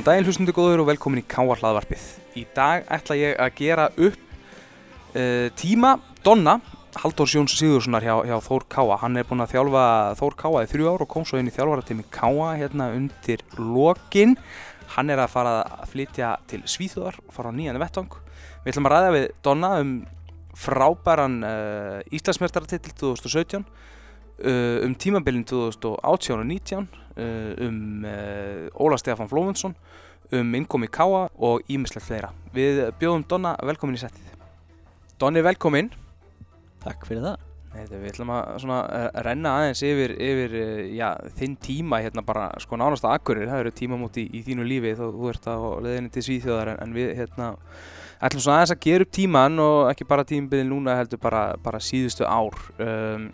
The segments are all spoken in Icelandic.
Góðan daginn hlustundu góður og velkomin í Káa hlaðvarpið. Í dag ætla ég að gera upp uh, tíma Donna, Halldór Jóns Sigurssonar hjá, hjá Þór Káa. Hann er búinn að þjálfa Þór Káa í þrjú ár og kom svo inn í þjálfaratími Káa hérna undir lokin. Hann er að fara að flytja til Svíþjóðar og fara á nýjandi vettvang. Við ætlum að ræða við Donna um frábæran uh, Íslandsmertarartitil 2017, uh, um tímabilin 2018 og 2019 um Óla Stefán Flómundsson um innkomi Káa og ímislegt fleira. Við bjóðum Donna velkomin í settið. Donni velkomin. Takk fyrir það. Nei, við ætlum að uh, renna aðeins yfir, yfir uh, já, þinn tíma hérna bara sko nánast að akkurir. Það eru tímamót í, í þínu lífi þó þú ert á leðinni til Svíþjóðar en, en við hérna ætlum svona aðeins að gera upp tíman og ekki bara tímabilin núna heldur bara, bara síðustu ár. Um,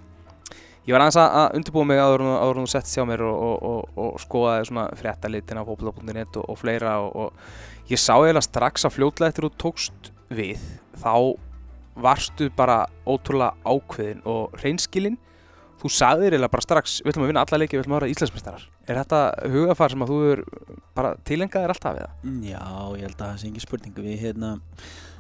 Ég var aðeins að undirbúa mig áður en þú sett sjá mér og, og, og, og skoðaði svona fréttalitin á fókbalta.net og fleira og ég sá eiginlega strax að fljóðlega eftir þú tókst við þá varstu bara ótrúlega ákveðin og reynskilinn þú sagðir eiginlega bara strax við ætlum að vinna alla leiki, við ætlum að vera íslensmestarar Er þetta hugafar sem að þú er bara tilengaðir alltaf við það? Já, ég held að það sé ekki spurning. Við hérna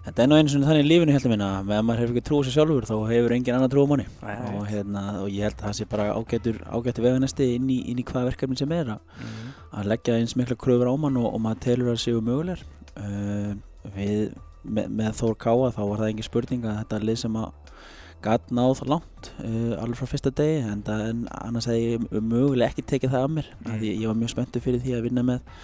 Þetta er nú einu svona þannig í lífinu minna. Að ef maður hefur ekki trúið sér sjálfur þá hefur engin annar trúið manni. Og, hérna, og ég held að það sé bara ágættur, ágættur veganesti inn í, í hvaða verkefni sem er að, mm. að leggja eins mikla kröfur á mann og, og maður telur að séu mögulegar. Uh, við, með, með Þór Káa þá var það engin spurning að þetta lið sem að gæt náð langt uh, alveg frá fyrsta degi en, en annars hefði ég mögulega ekki tekið það af mér mm. ég, ég var mjög spenntu fyrir því að vinna með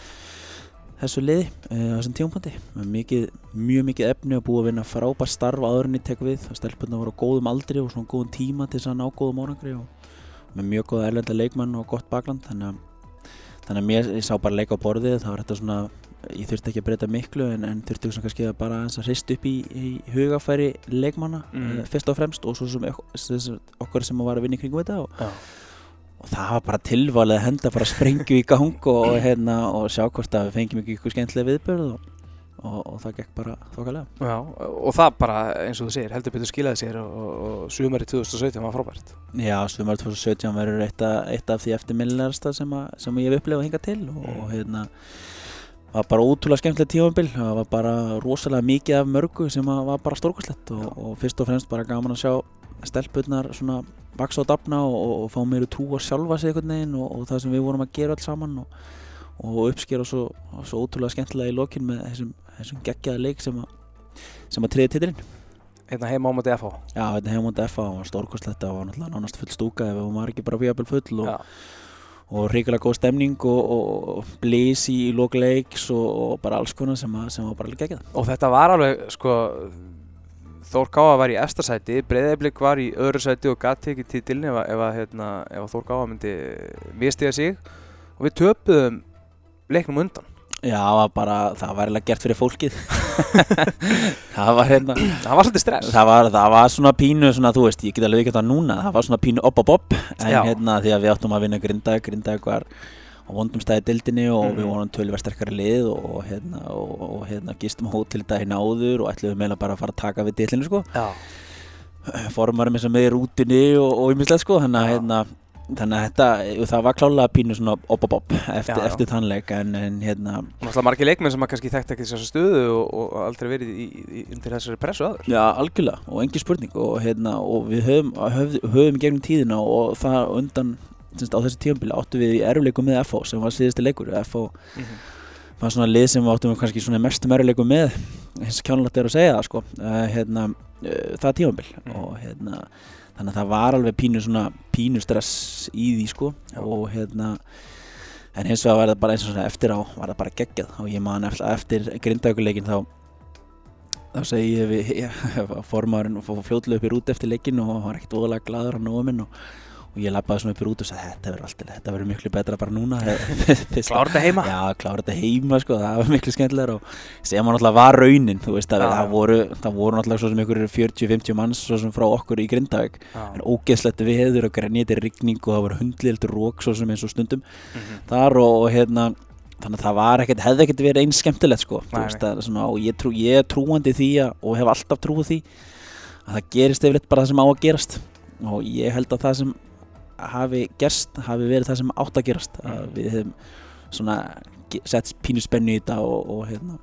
þessu liði uh, á þessum tíumpondi mikið, mjög mikið efni að búa að vinna frábært starf áður en ég tek við stelpunna voru á góðum aldri og svona góðum tíma til þess að ná góðum árangri og með mjög góða erlenda leikmann og gott bakland þannig að, þannig að mér, ég sá bara leika á borðið það var þetta svona, ég þurfti ekki að breyta miklu en, en þurfti kannski að bara að hrist upp í, í hugafæri leikmanna mm. uh, fyrst og fremst og svo sem okkur sem var að vinna í kringum þetta og ja og það var bara tilvalið að henda bara sprengju í gang og, hérna, og sjá hvort að við fengjum ekki eitthvað skemmtilega viðbörð og, og, og það gekk bara þokkalega Já, og það bara eins og þú segir heldur betur skilaði sér og sumari 2017 var frábært Já, sumari 2017 verður eitt, eitt af því eftirminnilegasta sem, sem ég hef upplefað hinga til og mm. hérna það var bara ótrúlega skemmtilega tífambil það var bara rosalega mikið af mörgu sem var bara stórkvæslegt og fyrst og fremst bara gaman að sjá stelpunnar svona vaksa og dapna og, og fá meira trú að sjálfa sig einhvern veginn og, og það sem við vorum að gera alls saman og, og uppskera svo, svo ótrúlega skemmtilega í lokin með þessum, þessum geggjaða leik sem að, sem að triði titlinn Hérna heima á móti FH Já, hérna heima á móti FH og stórkostletta og náttúrulega nánast full stúka ef hún var ekki bara fjöfabel full og ríkilega góð stemning og blís í lókleiks og bara alls konar sem, að, sem var bara alveg geggjað Og þetta var alveg sko Þór Gáða var í eftirsæti, Breiðeiblik var í öðru sæti og gæti ekki títilni ef, ef, hérna, ef Þór Gáða myndi mistiða sig og við töpuðum leiknum undan. Já, það var bara, það var eiginlega gert fyrir fólkið. það var hérna... Það var svolítið stress. Það var, það var svona pínu, svona, þú veist, ég get alveg ekki þetta núna, það var svona pínu op op op, en Já. hérna því að við áttum að vinna Grindag, Grindag var á vondum stæði dildinni og mm. við vorum tölver sterkari lið og, hérna, og, og hérna, gistum hótel í daginn áður og ætlum við meila bara að fara að taka við dildinni sko. formarum eins og með í rútinni og ymmislega sko þannig að hérna, þannig að þetta, það var klálega pínu svona op-op-op eftir, eftir þannleik en, en hérna Náttúrulega margir leikmenn sem að kannski þekkt ekki þessu stöðu og, og aldrei verið í, í, undir þessari pressu aður Já, algjörlega og engin spurning og, hérna, og við höfum, höfum, höfum gegnum tíðina og það undan á þessi tíumbili áttu við í erfleikum með FH sem var síðusti leikur FH mm -hmm. var svona lið sem áttum við kannski svona mestum erfleikum með eins og kjánulegt er að segja það sko uh, hérna, uh, það tíumbil mm -hmm. og hérna þannig að það var alveg pínu svona pínu stress í því sko Já. og hérna en hins vegar var það bara eins og svona eftir á var það bara geggjað og ég man eftir, eftir grindaukuleikin þá þá segi ég við formarinn og fóð fljóðlega upp í rúti eftir leikin og hann var ekkert óðalega gladur á nóminn og og ég lappaði svona upp í rút og sagði þetta verður alltaf, þetta verður miklu betra bara núna. Klára þetta heima? Já, klára þetta heima sko, það var miklu skemmtilegar og sem að náttúrulega var raunin, þú veist. Að það voru, það voru náttúrulega svo sem ykkur 40-50 manns svo sem frá okkur í Grindavík. En ógeðslegt við hefur og grænýttir rigning og það voru hundlíðildur rók svo sem eins og stundum. Mm -hmm. þar og, og hérna þannig að það var ekkert, hefði ekkert verið eins skemmtilegt sko, Nei, veist, að, svona, og ég, trú, ég trúandi því að, og hef alltaf trúið því að það gerist eftir bara það sem á að gerast. Og ég held að það sem hafi gerst hafi verið það sem átt að gerast að við hefum svona sett pínu spennu í þetta og, og, hérna,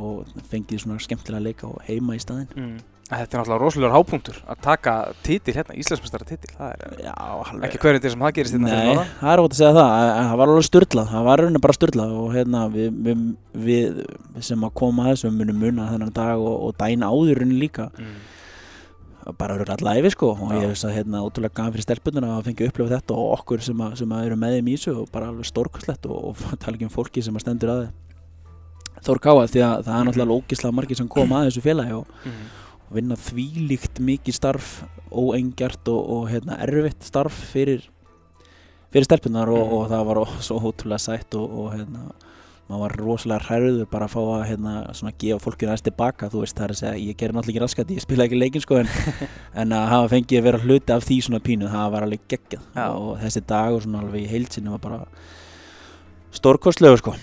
og fengið svona skemmtilega leika og heima í staðinn. Mm. Þetta er náttúrulega rosalega hápunktur að taka titil hérna, Íslandsmestara titil það er Já, ekki hverjandi sem það gerist hérna Nei, það er ótt að segja það, en það var alveg styrlað, það var raunin bara styrlað og hérna við, við, við, sem að koma að þessu munum muna þennan dag og, og dæna áður raunin líka, mm. Bara eru allar æfi sko og ég veist að hérna ótrúlega gaf fyrir stelpununa að fengja að upplifa þetta og okkur sem, að, sem að eru með þeim í þessu og bara alveg stórkostlegt og, og tala ekki um fólki sem að stendur að Þór Káa því að það er náttúrulega ógislega margir sem koma að þessu félagi og, Mm. og vinna þvílíkt mikið starf óengjart og, og hérna, erfitt starf fyrir, fyrir stelpunar og, Mhm. og það var svo ótrúlega sætt og, og hérna, maður var rosalega hræður bara að fá að hérna, svona, gefa fólkinu aðeins tilbaka veist það er að segja, ég gerir náttúrulega ekki raskat ég spila ekki leikin sko en, en að hafa fengið að vera hluti af því svona pínu það var alveg geggjað. Já. og þessi dag og svona alveg í heilsinni var bara stórkostlegu sko.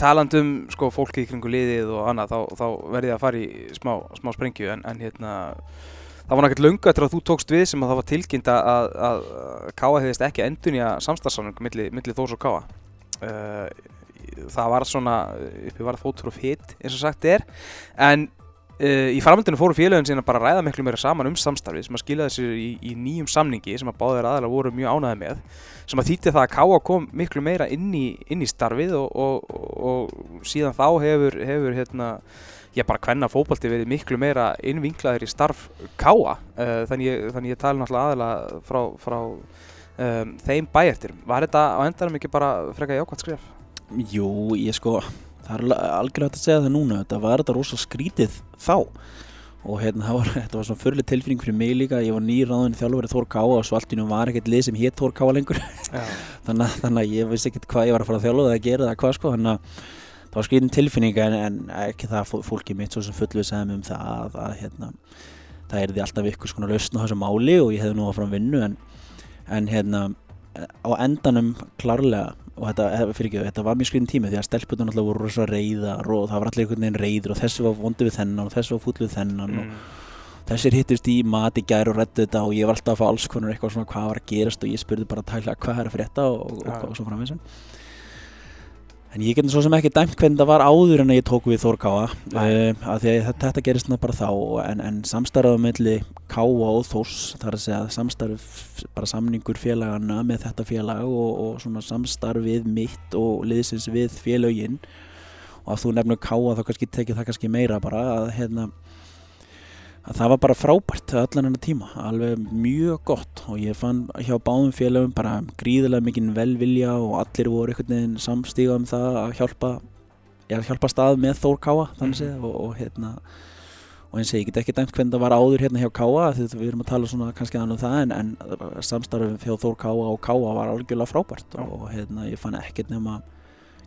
Talandi um sko, fólki í kringu liðið og annað þá, þá verði ég að fara í smá, smá sprengju en, en hérna það var náttúrulega löngu eftir að þú tókst við sem að það var tilkynnt að, að, Káa hefðist ekki endun í að samstarfsánung milli, milli Þórs og Káa uh, það var svona uppi var fótur og fit eins og sagt er. En uh, í framhaldinu fóru félögin sína bara ræða miklu meira saman um samstarfið sem að skilaði sér í, í nýjum samningi sem að báðir aðalega voru mjög ánæði með sem að þýtti það að Káa kom miklu meira inn í, inn í starfið og, og, og síðan þá hefur, hefur hérna, já bara hvenna fótbalti verið miklu meira innvinklaður í starf Káa uh, þannig, ég- þannig ég tala náttúrulega aðalega frá, frá um, þeim bæjartir var þetta á endanum ekki bara frekar jákvæmt skref? Jú, ég sko það er algjörlega hægt að segja það núna þetta var þetta rosa skrítið þá. Og hérna það var, þetta var svona fyrirlega tilfinning fyrir mig líka, ég var nýráðin þjálfari Þór Káa og svo allt í nú var ekkert lið sem hétt Þór Káa lengur. Þannig, að- þannig að ég vissi ekkert hvað ég var að fara að þjálfa eða að gera eða hvað sko þannig að það var skriðin tilfinning en, en ekki það fó- fólki mitt svo sem fullvið segðum um það að, að hérna, það er því alltaf ykkur skona lausn á þessu máli og ég hefði nú áfram vinnu en, en hérna á endanum klárlega og þetta, fyrir ekki, þetta var mjög skriðin tími því að stelpunar náttúrulega voru rosa reyðar og það var allir einhvern veginn reyður og þessi var vondi við þennan og þessi var fúll við þennan og Mm. þessir hittist í mat í gær og reddu þetta og ég var alltaf að fá alls konar eitthvað svona hvað var að gerast og ég spurði bara tækla hvað er að frétta og, og, Já. og, og svo framvegis en ég getur svo sem ekki dæmt hvernig það var áður en að ég tók við Þór Káa uh, Nei. að því að þetta, gerist ná bara þá en, en samstarfið melli Káa og Þórs þar að segja samstarf bara samningur félagana með þetta félag og, og svona samstarfið mitt og liðsins við félögin og að þú nefnir Káa þá kannski tekið það kannski meira bara að hérna að það var bara frábært allan enna tíma, alveg mjög gott. Og ég fann hjá báðum félögum bara gríðilega mikinn velvilja og allir voru einhvern veginn samstíga um það að hjálpa, að hjálpa stað með Þór Káa þannig séð og, og hérna og eins og ég get ekki dæmt hvernig það var áður hérna hjá Káa því að við erum að tala svona kannski annað um það en, en samstarfum hjá Þór Káa og Káa var algjörlega frábært. Já. og hérna ég fann ekkert nema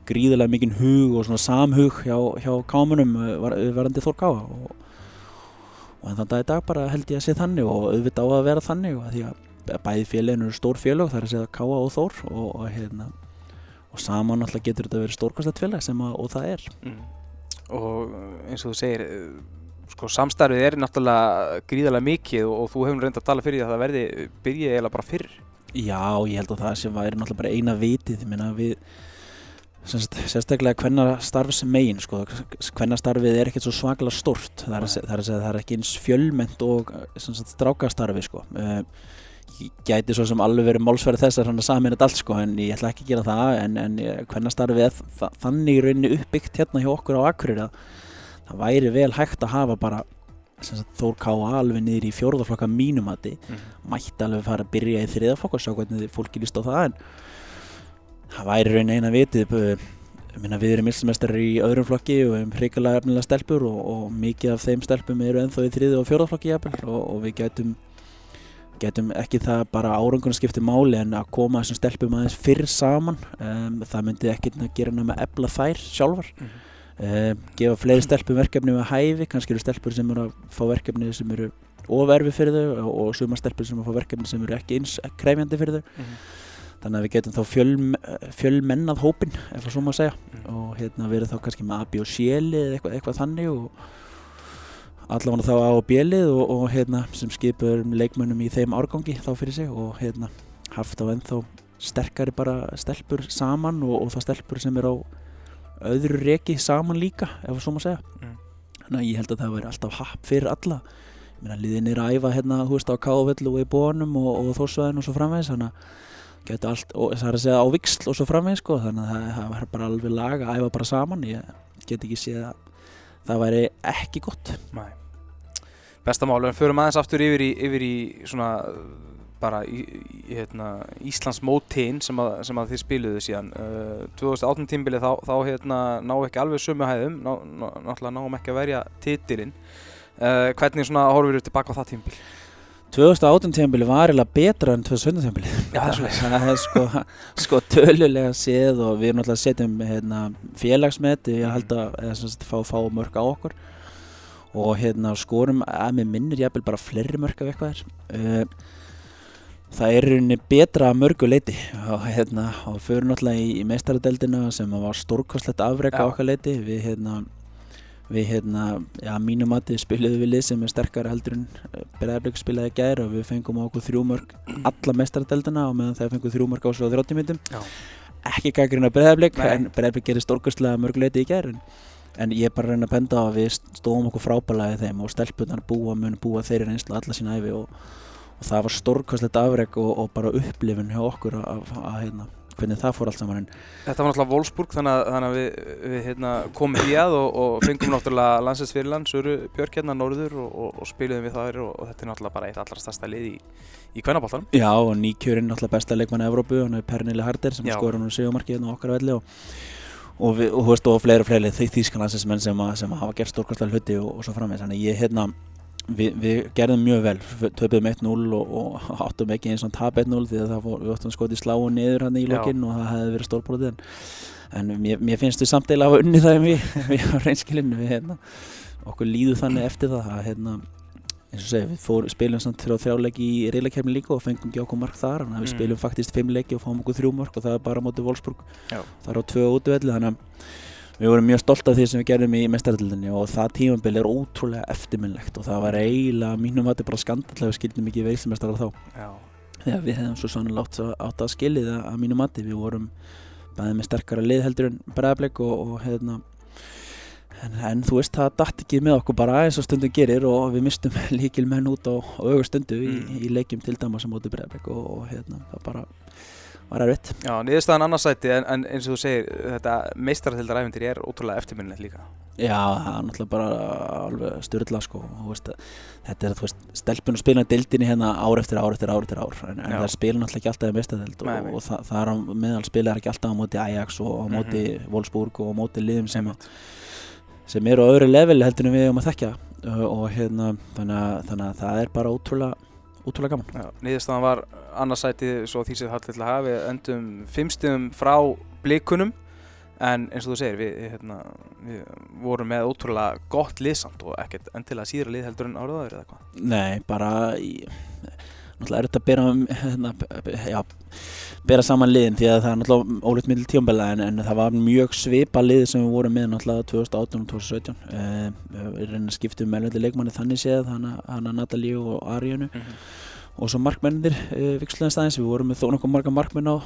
gríðilega mikinn hug og svona samhug hjá, hjá Kámunum var, varandi Þór Káa og og en þann dag í dag bara held ég að sé þannig og auðvitað á að vera þannig og því að bæði félagin eru stór félag það er að segja Káa og Þór og, og, hérna, og saman náttúrulega getur þetta verið stórkvæmstætt félag sem að, og það er Mm. og eins og þú segir eh, sko samstarfið er náttúrulega gríðarlega mikið og, og þú hefur reynd að tala fyrir því að það verði byrjið eiginlega bara fyrr Já, ég held að það sem væri náttúrulega bara eina vitið, ég meina við sérstaklega hvenna starfs megin sko, hvenna starfið er ekkert svo svaklega stort það er, það er það er ekki eins fjölment og strákastarfi sko. uh, ég gæti svo sem alveg verið málsverði þess að samin þetta allt sko, en ég ætla ekki að gera það en, en hvenna starfið er þa þannig í rauninni uppbyggt hérna hjá okkur á Akureyri að það væri vel hægt að hafa bara Þór Ká.A. alveg niður í fjórðaflokka mínumati mætti alveg fara að byrja í þriðaflokk og sjá hvernig fólki líst á það en það væri raun eina vitið ég meina, við erum milsmestrar í öðrum flokki og við erum hrikalega efnilega stelpur og, og mikið af þeim stelpum eru ennþá í þriði og fjórðaflokki jafnvel og, og við getum getum ekki það bara árangurinn skipti máli en að koma þessum stelpum aðeins fyrr saman um, það myndi ekki gera nema að ebla þær sjálfar Mhm. um, gefa fleiri stelpum verkefni með hæfi kannski eru stelpur sem eru að fá verkefni sem eru oferfi fyrir þau og, og sumar stelpur sem að fá verkefni sem eru ekki eins krefjandi fyrir þau Mhm. Þannig að við getum þá fjöl, fjölmennað hópin ef það svo maður segja Mhm. og hérna verið þá kannski með AB og Shéli eða eitthvað, eitthvað þannig og allavega þá A og B-lið og, og hérna sem skipur leikmönnum í þeim árgangi þá fyrir sig og hérna haft á ennþá sterkari bara stelpur saman og, og það stelpur sem er á öðru reki saman líka ef svo maður segja Mm. þannig að ég held að það væri alltaf happ fyrir alla ég meina liðin er að æfa hérna þú veist á Kávill og í bónum og, og þórsvæðin og svo framvegis þannig að getur allt, og það er að segja á viksl og svo framvegis sko, þannig að það, var bara alveg lag að æfa bara saman ég get ekki séð að það væri ekki gott Nei. Besta mál, en förum aðeins aftur yfir í, yfir í svona bara í, í hérna, Íslands mótin sem, sem að þið spiluðu síðan uh, 2018 tímbili þá, þá hérna, ná ekki alveg sömu hæðum ná, ná, náttúrulega náum ekki að verja titilinn uh, hvernig svona horfir þú tilbaka á það tímbil? 2018 tíðanbili var eiginlega betra en 2017 tíðanbili Já, það er svoleiðis. það er sko, sko tölulega séð og við erum náttúrulega setjum hérna, félagsmet ég held að sagt, fá, fá mörg á okkur. Og hérna skorum að mér minnir jafnvel bara fleiri mörg af eitthvað er. Uh, það er rauninni betra að mörgu leiti og hérna og fyrir náttúrulega í, í meistaradeldina sem var stórkostlegt afrek á okkar leiti við hérna við hérna, já mínum mati spiluðum við lið sem er sterkara heldur en Breiðarblik spilaði í gær og við fengum á okkur þrjú mörg alla meistaradeldina og meðan þeir fengum þrjú mörg á svo 30 myndum Já. ekki gaggrina Breiðarblik Nei. en Breiðarblik gerir stórkostlega mörguleiti í gær en, ég er bara að reyna að benda á að við stóðum okkur frábælega í þeim og stelpunar búa mun búa þeirri reynslu alla sína æfi og, og það var stórkostlegt afreg og, og bara upplifun hjá okkur að, að, að hérna, hvernig það fór allt saman en Þetta var náttúrulega Wolfsburg þannig að, þannig að við, við hérna, komum í að og, og fengum náttúrulega landsins Söru Björk hérna norður og, og, og spiluðum við það og, þetta er náttúrulega bara eitt allra stærsta lið í, í kvennaboltanum. Já, og nýkjörinn náttúrulega besta leikmann í Evrópu, hann er Pernille Harder sem Já. skora nú sigumarkið hérna okkar velli og, þú veist, og fleiri og fleiri því þýskanlandsins sem, sem hafa gert stórkostlega hluti og, og svo framvegis, þannig ég hérna við, við gerðum mjög vel, Við töpuðum 1-0 og, og áttum ekki eins og tap 1-0 því að það fór, við áttum skotið sláu niður hann í Já. lokinn og það hefði verið stórbrotið en, en mér, mér finnst við samt eða að hafa unnið það en við, við á reynskilinu við hérna, okkur líðu þannig eftir það að hérna eins og segja, við fór, spilum samt þrjá þrjáleiki í reyðleikefni líka og fengum ekki okkur mark þar þannig að við Mm. spilum faktist fimm leiki og fáum okkur þrjú mark og það er bara móti Wolfsburg Já. það er á tvö útvelli þannig að við vorum mjög stolt af því sem við gerðum í mestaröldinni og það tímambil er ótrúlega eftirminnlegt og það var eiginlega mínum að þetta bara skandall að við skildum ekki veislimestarar þá Já. þegar við hefðum svo sannlega átt, að- átt að skilið að, að mínum mati við vorum bæðið með sterkara lið heldur en bregðarbleik og, og hérna en, en þú veist það datt ekki með okkur bara eins og stundum gerir og við mistum líkil menn út á, á augur stundu í, Mm. í leikjum til dæmis á móti bregðarbleik og, og hérna það bara var erfitt. Já, niðurstaðan annarsæti en, en eins og þú segir, þetta meistaratildaræfindir er ótrúlega eftirminnilegt líka. Já, það er náttúrulega bara alveg styrla sko. Veist, þetta er þú veist stelpun og spila dildinni hérna ár eftir ár eftir ár eftir ár en, en það spila náttúrulega ekki alltaf í Nei, og, og það, það er á meðal spila ekki alltaf á móti Ajax og á móti Wolfsburg og á móti liðum sem, sem eru á öðru leveli heldur en við um að þekkja. Uh, og hérna þannig að, þannig að það er bara ótrúlega ótrúlega gaman Já, niðurstaðan var annarsæti svo því sem það til að hafa, við endum fimmstum frá blikunum en eins og þú segir, við, hérna, við vorum með ótrúlega gott liðsamt og ekkert endilega síðra lið heldur en árið aður eða hvað. Nei, bara í, náttúrulega er þetta að bera, hérna, já, bera saman liðin því að það er náttúrulega ólíkt middil tíumbela en, en það var mjög svipa lið sem við vorum með náttúrulega 2018 og 2017 uh, við reynum að skipta um meðlöndi leikmanni þannig séð, hana, Natalíu og Arianu og svo markmennir uh, viksluðan staðins, við vorum með þó nokkuð marga markmenn á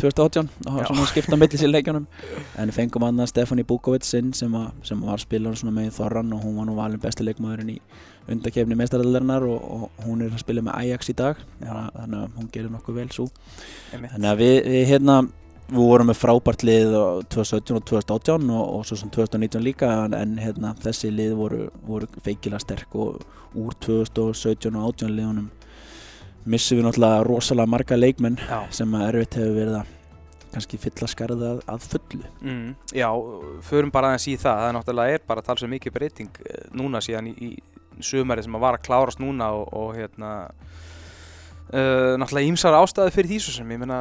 2018 og Já. svona skipta millis í leikjunum. En fengum annað Stefani Bukovic inn sem, sem var spilar með Þorran og hún var nú valin besti leikmaðurinn í undakefni meistaraldarinnar og, og hún er að spila með Ajax í dag. Þannig að- hún gerir nokkuð vel svo þannig að við, við hérna við vorum með frábært lið á 2017 og 2018 og, og svo sem 2019 líka en, en hérna, þessi lið voru, voru feikilega sterk og úr 2017 og 18 liðunum missum við náttúrulega rosalega marga leikmenn Já. sem að erfitt hefur verið að kannski fylla skarðið að, að fullu. Mm, já, förum bara aðeins í það, það er náttúrulega er bara talsveg mikið breyting eh, núna síðan í, í sumari sem að var að klárast núna og, og hérna uh, náttúrulega ímsar ástæði fyrir því svo sem. Ég meina,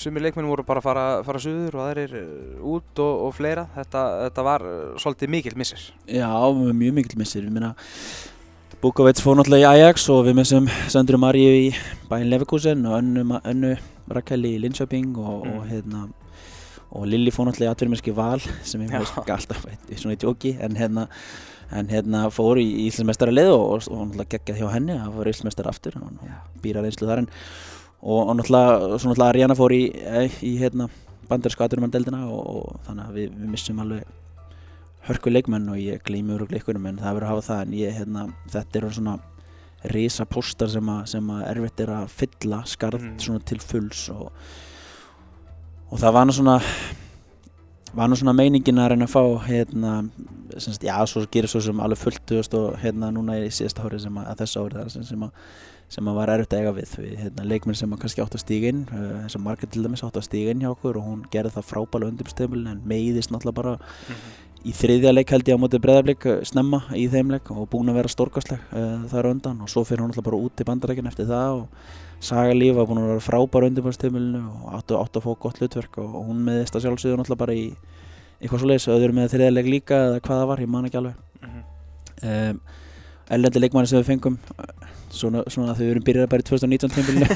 sumir leikmenn voru bara að fara, fara suður og aðrir eh, út og, og fleira, þetta, þetta var svolítið mikill missir. Já, mjög mikill missir. Við minna Bukovic fór náttúrulega í Ajax og við missum Söndru Maríu í bæinn Leverkusen og önnu, önnu Rakel í Linköping og, og Mm. hérna og Lilli fór náttúrulega í atvinnumerski val sem ég veist alltaf í svona í tjóki en hérna en hérna fór í Íslandsmeistara lið og, og, og náttúrulega geggjað hjá henni að fór Íslandsmeistara aftur og hún býra reynslu þar en og, og náttúrulega, svo náttúrulega Ariana fór í, í hérna, bandarísku aðurumandeldina og, og þannig að við, við missum alveg hörku leikmenn og ég gleymi úr leikunum en það verður að hafa það en ég, hérna, þetta eru svona risa póstar sem, sem að erfitt er að fylla skarð svona til fulls og, og það var nú svona var nú svona meiningin að reyna að fá hérna, semst, já, svo gerir svo sem alveg fullt þú veist, og hérna núna í síðasta ári sem að, að ári það sem, sem að sem að var erfitt að eiga við, við hérna, leikmenn sem að kannski átt að stíga inn uh, eins og Margrét til dæmis átt að stíga inn hjá okkur og hún gerði það frábæla undirstömmul en meiðist náttúrulega bara í þriðja leik held ég á móti breðablík snemma í þeim leik og búin að vera stórkastleg uh, þar á undan. Og svo fyrir hún alltaf bara út í bandarækinn eftir það og Saga Líf var búin að vera frábæra undirbúrstömmulinu og áttu að fá gott hlutverk og, hún meðist að sjálfsögðu náttúrulega bara í eitthvað svo leiðis, öður með þriðja leik líka eða hvað það var, ég man ekki alveg. Um, Ellendi leikmanni sem við fengum svona, svona að þau erum byrjað bara í 2019 tímbilinu.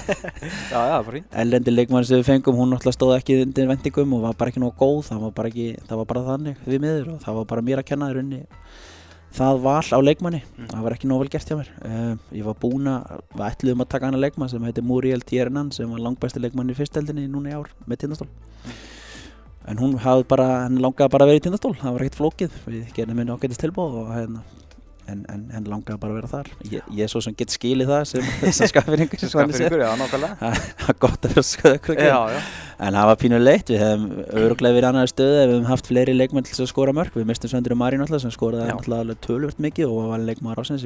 Ellendi leikmanni sem við fengum, hún náttúrulega stóð ekki undir vendingum og var bara ekki nóg góð, það var bara, ekki, það var bara þannig við miður og það var bara mér að kenna þér unni það val á leikmanni, Mm. það var ekki nóg vel gert hjá mér uh, ég var búinn að, við ætluðum að taka hana leikmann sem heitir Muriel Tiernan sem var langbæsti leikmann í fyrsteldinni núna í ár með tindastól en hún hafði bara, langaði bara að vera í tindastól það var ekkert flókið, við gerðum henni ágætist tilbúð og hérna en, en henni langaði bara að vera þar ég, ég er svo sem get skilið það sem, sem skaffinningur Skafir ykkur, já, nákvæmlega. það er gott að vera skoða ykkur Já, já. En það var pínu leitt, við hefum öruglega verið annar stöðu ef við hefum haft fleiri leikmenn til að skora mörg. Við mistum Söndur og Marín alltaf sem alveg tölvört mikið og var leikmaður ásins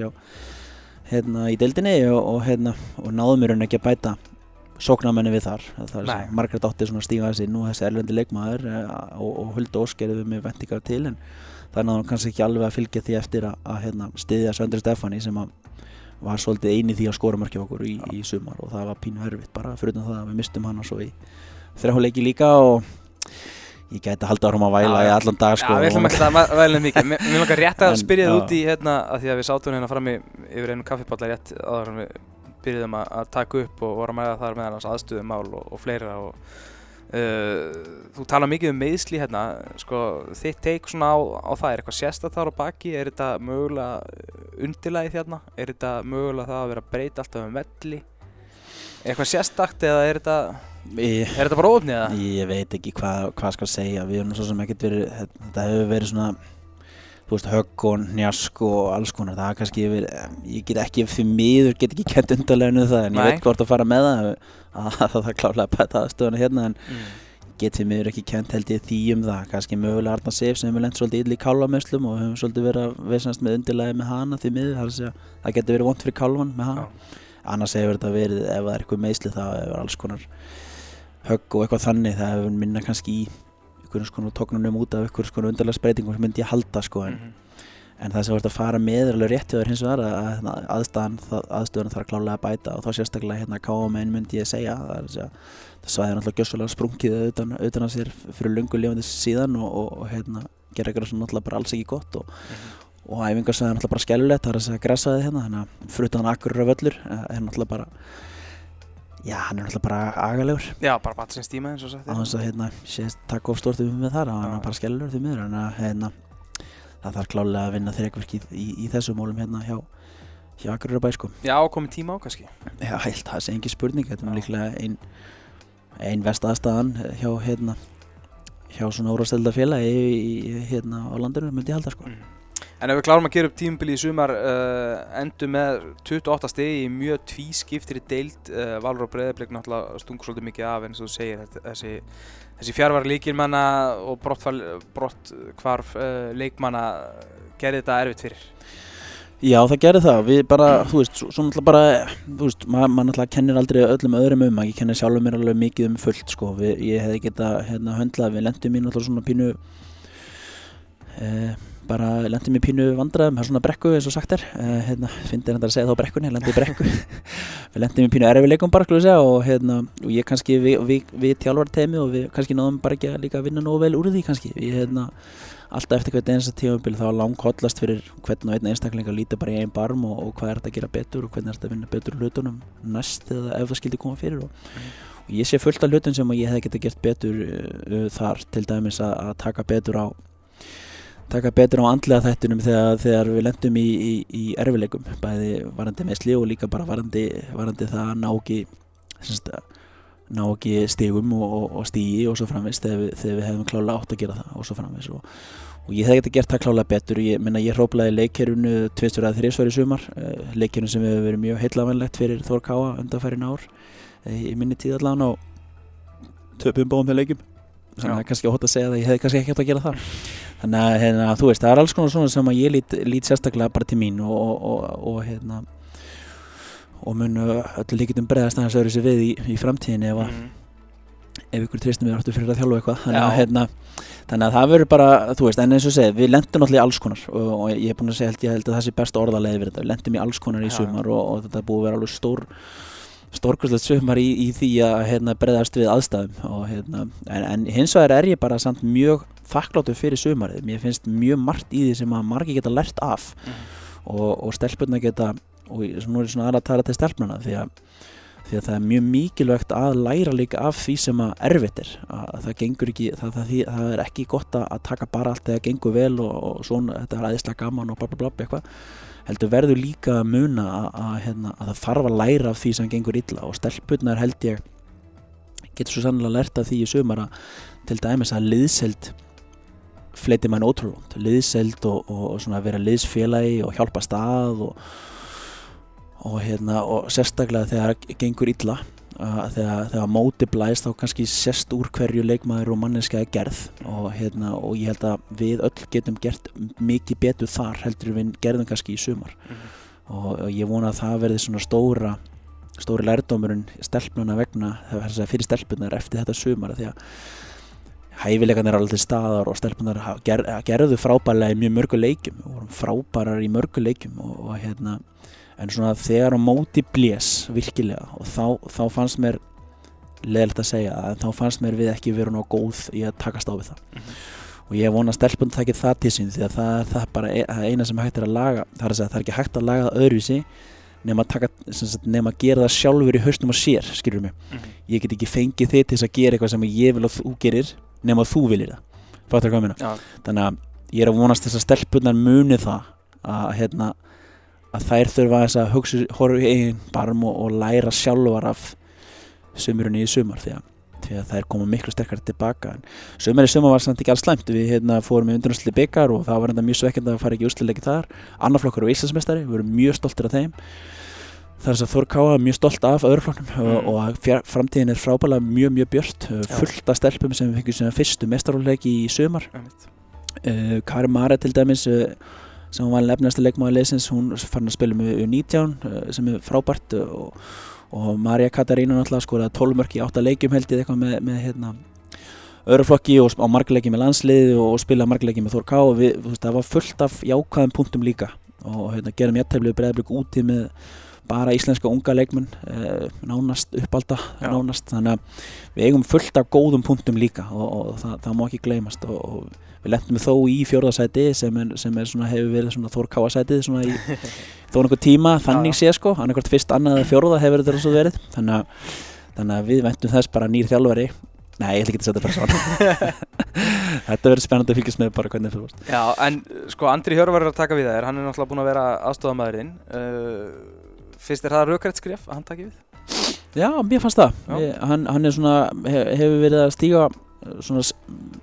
hérna, í deildinni og, og, hérna, og náðum í rauninni ekki að bæta sóknarmenni við þar. Það er að stíga þessi inn og þessi erlendi leikmaður eh, og, og Hulda Ósk gerði við með vendingar til en það náðum kannski ekki alveg að fylgja því eftir að, að hérna, styðja Söndri Stefani sem að var svolítið eini því að skora mörkja okkur í, í sumar og það var pínu erfitt bara fyrir það að við mistum hana svo í þrjáleiki líka og ég gæti að halda árum að væla í allan dag sko Já, við ætlum ekki að væla mikið. Mér mér langar rétt að spyrja þið já. út í hérna, að því að við sátum hérna frammi yfir einu kaffipalla rétt en við byrjuðum að, að taka upp og vorum að það meðal hans aðstöðumál og, og fleira og þú tala mikið um meðsli hérna, sko, þitt teik svona á, á það, er eitthvað sérstætt þar á baki, er þetta mögulega undirlægið hérna, er þetta mögulega það að vera að breyta alltaf um velli, er eitthvað sérstakt eða er þetta, ég, er þetta bara ofnið eða? ég veit ekki hvað hva skal segja. Við erum svo sem ekkert verið þetta hefur verið svona þú veist högg og njask og alls konar. Það er kannski yfir, ég get ekki því miður get ekki kent undarleginu það en ég Nei. veit hvort að fara með það. Að það er klálega að bæta aðstöðuna hérna en Mm. get því miður ekki kent held ég því um það. Kannski mögulega Arna Sif sem hefur lent svolítið ill í kálvameslum og hefur svolítið verið að veisnast með undirlægi með hana því miður. Er að það getur verið vond fyrir kálvan með hana. Annars hefur þetta verið ef það er eitthvað meisli það hefur alls konar högg og eitthvað þannig það hefur minna kannski í einhverjum svona tóknunum út af einhverjum svona undarlega spreytingum sem myndi ég halda sko en, Mhm. en það sem vart að fara með er alveg rétt þér hins vegar að, aðstöðan þarf klálega að bæta og þá sérstaklega hérna KM1 myndi ég segja það er að segja það svæði náttúrulega gjössulega sprungið utan, utan að sér fyrir lungu lifandi síðan og, og, og hérna gera eitthvað sem náttúrulega bara alls ekki gott og, og æfingarsvæði náttúrulega bara skellulegt það er að segja gressaði hérna þannig að já, hann er náttúrulega bara agalegur. Já, bara batsins tíma eins og sagt. þess að hérna, sést takk of stórt um með þar hann er bara skellur því miður en að hérna, það þarf klálega að vinna þreikverkið í, í þessum mólum hérna hjá hjá Akureyra bæ sko. Já, komið tíma á kannski. Já, ég held að það sé engin spurning þetta er líklega ein, ein vest aðstæðan hjá hérna hjá svona órastelda félagi hérna á landinu myndi ég halda sko En ef við klárum að gera upp tímubili í sumar uh, endur með 28 stegi í mjög tvískiptri deild. Uh, Valur og Breiðablik náttúrulega stungur svolítið mikið af eins og þú segir þetta- þessi, þessi fjárvar líkilmanna og brottkvarf uh, leikmanna gerði þetta erfitt fyrir. Já, það gerði það, við bara, þú veist, svo, náttúrulega bara, þú veist, maður ma náttúrulega kennir aldrei öllum öðrum um, að ég kennir sjálfur mér alveg mikið um fullt, sko, við, ég hefði geta, hérna, höndlað, við lendum í náttúrulega svona pínu, eh, bara lendum í pínu vandræðum, það er svona brekku eins og sagt er, eh, hérna, finnir þetta að segja þá brekkunni, ég lendi í brekku, við lendum í pínu erfileikum bara, segja, og hérna, og ég kannski, við, við, við tjálvar teimi og við kannski náðum bara ekki að líka vinna nógu vel úr því kannski, við, hérna, alltaf eftir hvern einasta tímabil þá langkollast fyrir hvern og einn einstakling að líta bara í einn barm og, og hvað er þetta að gera betur og hvernig er þetta að vinna betur hlutunum næst eða ef það skildi koma fyrir. Og, og ég sé fullt af hlutum sem að ég hef geta gert betur uh, þar til dæmis að, að taka betur á taka betur á andlega þættunum þegar, þegar við lendum í, í, í erfileikum bæði varandi meðsli og líka bara varandi, varandi það að ná ekki semst, ná ekki stigum og, og, og stígi og svo framvist þegar, við- þegar við hefum klálega átt að gera það og svo framvist og, og ég hef getið gert það klálega betur. Ég ég hróplaði að þrísvar í sumar. Uh, leikkerun sem hefur verið mjög heillavanlegt fyrir Þór Káa undanfærin ár uh, í minni tíð allan og töpum báðum með leikum þannig að það er kannski óhótt að segja það ég hefði kannski ekki átt að gera það þannig að hérna, þú veist, það er alls konar svona sem að ég lít, lít sérstaklega bara til mín og, og, og, og hérna og mun uh, öllu líkitum bregðast aðeins öðru sér við í, í framtíðinni ef, að, Mhm. ef ykkur treystum við áttu fyrir að þjálfa eitthvað. Þannig að, hérna, þannig að það verður bara, þú veist, en eins og segið, við lendum náttúrulega í alls konar og, og ég er búin að segja, held, ég held að það sé besta orðalegi við þetta, við lendum í alls konar í sumar og, þetta búið að vera alveg stór stórkvæslegt sumar í, í því að hérna, bregðast við aðstæðum og, hérna, en, en hins vegar er ég bara samt mjög þakkláttur fyrir sumarið, mér finnst mjög margt í því sem að margi geta lært af Mhm. og, og stelpunna geta og nú er ég svona aðra að tala til stelpunna því að, því að það er mjög mikilvægt að læra líka af því sem að erfitt er. Að það gengur ekki, það, það, það, er ekki gott að, að taka bara allt þegar gengur vel og, og svona, þetta er aðeinslega gaman og bla bla bla eitthvað. Heldur verður líka að muna að, að, hérna, að það þarf að læra af því sem gengur illa og stelpunnar held ég getur svo sannlega lært af því í sumar að til dæmis að liðseld fleiti mann ótrúlónt liðseld og, og, og svona vera liðsfélagi og hjálpa stað og, og, hérna, og sérstaklega þegar það gengur illa þegar, þegar móti blæst þá kannski sérst úr hverju leikmaður og manneska er gerð. Og, hérna, og ég held að við öll getum gert mikið betur þar heldur við gerðum kannski í sumar. Mhm. og, og ég vona að það verði svona stóra stóri lærdómurinn stelpnuna vegna það er fyrir stelpunar eftir þetta sumar því að hæfileikarnir er alveg til staðar og stelpunar ger, gerðu frábærlega í mjög mörgu leikjum. Og vorum frábærar í mörgu leikjum og, og hérna en svona þegar á móti blés virkilega og þá, þá fannst mér leðilegt að segja að þá fannst mér við ekki vera ná góð í að takast á við það Mhm. og ég vona að stelpun takið það til sín því að það er það bara e- það eina sem hægt er að laga það er, að segja, það er ekki hægt að laga það öðruvísi nema að, taka, sagt, nema að gera það sjálfur í haustum og sér skilur mig Mhm. ég get ekki fengið þig til þess að gera eitthvað sem ég vil að þú gerir nema að þú viljir það fattar hvað ég meina Já. þannig að ég er að vonast þess að stelpunar muni það að, hérna, að þær þurfa þess að hugsa horfa í eigin barm og, og læra sjálfar af sumurinn í sumar því að, því að þær koma miklu sterkar tilbaka en sumar í sumar var samt ekki alls slæmt við hérna, fórum í undrunnsli byggar og það var enda mjög svekkjandi að fara ekki úrslileiki þar annar flokkur og Íslandsmeistari, við vorum mjög stoltir af þeim Það er þess að Þór Káa er mjög stolt af öðrufloknum Mm. og, og framtíðin er frábælega mjög mjög Já. fullt af stelpum sem við fengum svona fyrstu mestarúleiki í sumar Einmitt. uh, Kari Mara til dæmis uh, sem var lefnasta leikmaður leysins hún fann að spila með U19 uh, sem er frábært uh, og, og Marja Katarína náttúrulega skoraði 12 mörk í 8 leikjum held ég eitthvað með, með hérna öðruflokki og á margleiki með landsliði og spila margleiki með Þór Ká og við, þú veist, það var fullt af jákvæðum punktum líka. Og hérna, gerum jættæflið breyðablík úti með bara íslenska unga leikmenn eh, nánast uppalda nánast, þannig að við eigum fullt af góðum punktum líka og, og það, það má ekki gleymast. Og, og við lendum þó í fjórðasæti sem, er, sem er svona, hefur verið svona þórkáasætið svona í þó nokkuð tíma þannig sé sko, annarkvært fyrst annað fjórða hefur þetta svo verið. Þannig að, þannig að við ventum þess bara nýr þjálfari. Nei, ég ætla ekki að setja bara svona Þetta verður spennandi að fylgjast með bara hvernig það fyrst Já, en sko Andri Hjörvar er að taka við þær, hann er náttúrulega búinn að vera aðstofamæðurinn uh, Finnst þér það rökrætt skref að hann taki við? Já, mér fannst það. Ég, hann, hann er svona, hef, hefur verið að stíga svona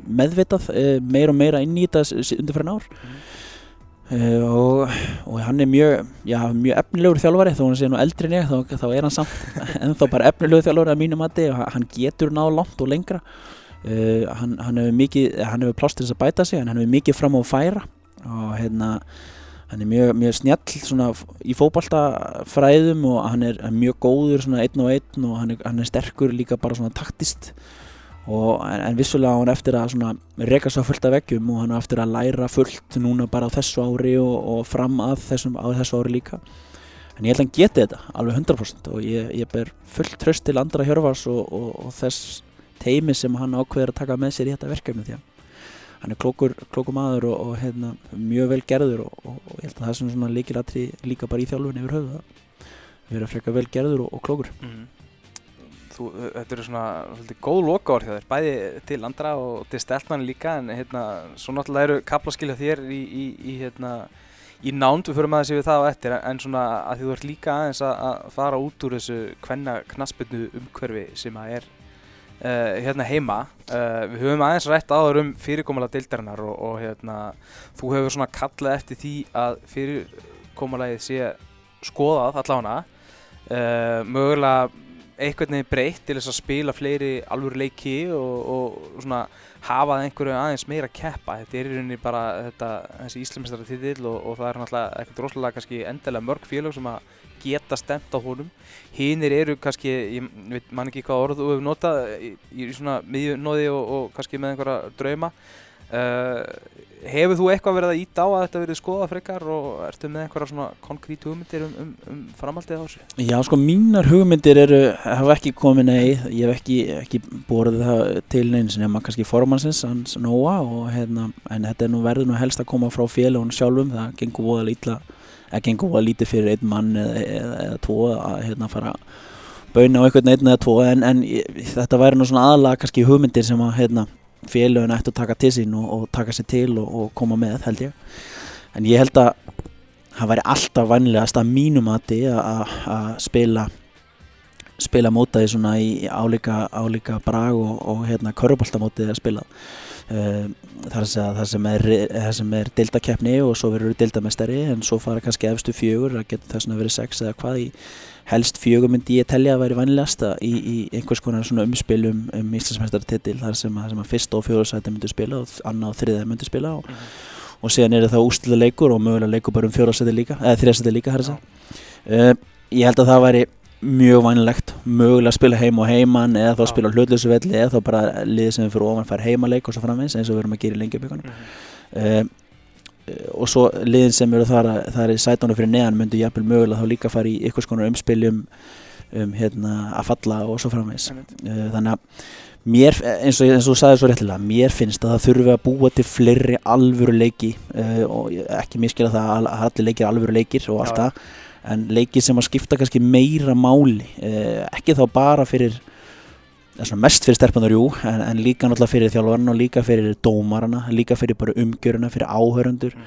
meðvitað eh, meira og meira inn í þetta undanfærin ár. Mhm. uh, og, og hann er mjög já, mjög efnilegur þjálfari þó hann sé nú eldri en ég þá, þá er hann samt ennþá bara efnilegur þjálfari að mínu mati og hann getur náð langt og lengra. Uh, hann, hann hefur mikið hann hefur plást til þess að bæta sig en hann hefur mikið fram á færa. Og hérna hann er mjög, mjög snjall í fótboltafræðum og hann er mjög góður einn og einn og hann er, hann er sterkur líka bara taktist og, en, en vissulega á hann eftir að reka svo fullt af veggjum og hann á eftir að læra fullt núna bara á þessu ári og, og fram að þessum, þessu ári líka en ég held að hann geti þetta alveg 100% og ég, ég ber fullt tröst til andra hjörfars og, og, þess teimi sem hann ákveður að taka með sér í þetta verkefni því að hann er klókur, klókur maður og, hérna, mjög vel gerður og, ég held að það svona, svona líkilatri líka bara í þjálfun yfir höfuð að vera frekar vel gerður og, klókur Mm. Þú, þetta eru svona svolítið góð lokaár hjá þér, bæði til andra og til steltmann líka en hérna, svo náttúrulega eru kaplaskilja þér í, í, í, hérna, í nánd við förum aðeins yfir það á eftir en svona að þú ert líka aðeins að, fara út úr þessu hvenna knaspinu umhverfi sem að er uh, hérna heima uh, við höfum aðeins rætt áður um fyrirkomulega deildarinnar og, og hérna þú hefur svona kallað eftir því að fyrirkomulagið sé skoðað allána uh, mögulega einhvern veginn breytt til þess að spila fleiri alvöru leiki og, og svona hafa einhverju aðeins meira að keppa. Þetta er í rauninni bara þetta, þessi íslamistar titill og, og það er náttúrulega ekkert rosalega kannski endilega mörg félag sem að geta stemt á honum. Hinnir eru kannski, ég veit man ekki hvað orð þú hefur notað í, í svona miðjunóði og, og kannski með einhverja drauma. Uh, hefur þú eitthvað verið að íta á að þetta verið skoða frekar og ertu með einhverja svona konkrét hugmyndir um, um, um framhaldið á þessu? Já sko mínar hugmyndir eru, hafa ekki komið neið, ég hef ekki, ekki borðið það til neins nema kannski formansins, hans Nóa og hérna, en þetta er nú verður nú helst að koma frá félagun sjálfum, það gengur voða lítla, ekki gengur voða lítið fyrir einn mann eða, eða, eða tvo að hérna fara bauna á einhvern einn eða tvo. En, en þetta væri nú svona aðalega kannski hugmyndir sem að hérna félögin ætti að taka til sín og, og taka sér til og, og koma með held ég. En ég held að það væri alltaf vanlegast að mínum að því að spila spila mótaði svona í álíka, álíka brag og, og hérna köruboltamótið að spila uh, þar sem er, er dildakeppni og svo verður dildamestari en svo fara kannski efstu fjögur að geta þess að verið sex eða hvað í helst fjögur myndi ég telja að væri vanlegasta í, í einhvers konar svona umspil um, um Íslandsmeistartitil þar sem að, sem að fyrst og fjóðarsæti myndi spila og annað og þriðað myndi spila og, -hmm. og síðan er það ústilða leikur og mögulega leikur bara um fjóðarsæti líka eða þriðarsæti líka uh, ég held að það væri mjög vanlegt mögulega að spila heim og heimann eða þá spila hlutlösu velli eða þá bara liðið sem fyrir ofan fær heimaleik og svo framvegis eins og við erum að gera í lengjabíkunum mm -hmm. uh, og svo liðin sem eru þar, þar í sætánu fyrir neðan myndu jafnvel mögulega þá líka fara í ykkur skonar umspiljum um, hérna, að falla og svo framvegs uh, þannig að mér, eins og, eins og þú sagði svo réttilega mér finnst að það þurfi að búa til fleiri alvöru leiki uh, og ekki miskila það að allir leikir alvöru leikir og allt það en leiki sem að skipta kannski meira máli uh, ekki þá bara fyrir mest fyrir sterpanar, jú, en, en líka náttúrulega fyrir þjálfarna og líka fyrir dómarana, líka fyrir bara umgjöruna, fyrir áhörundur, mm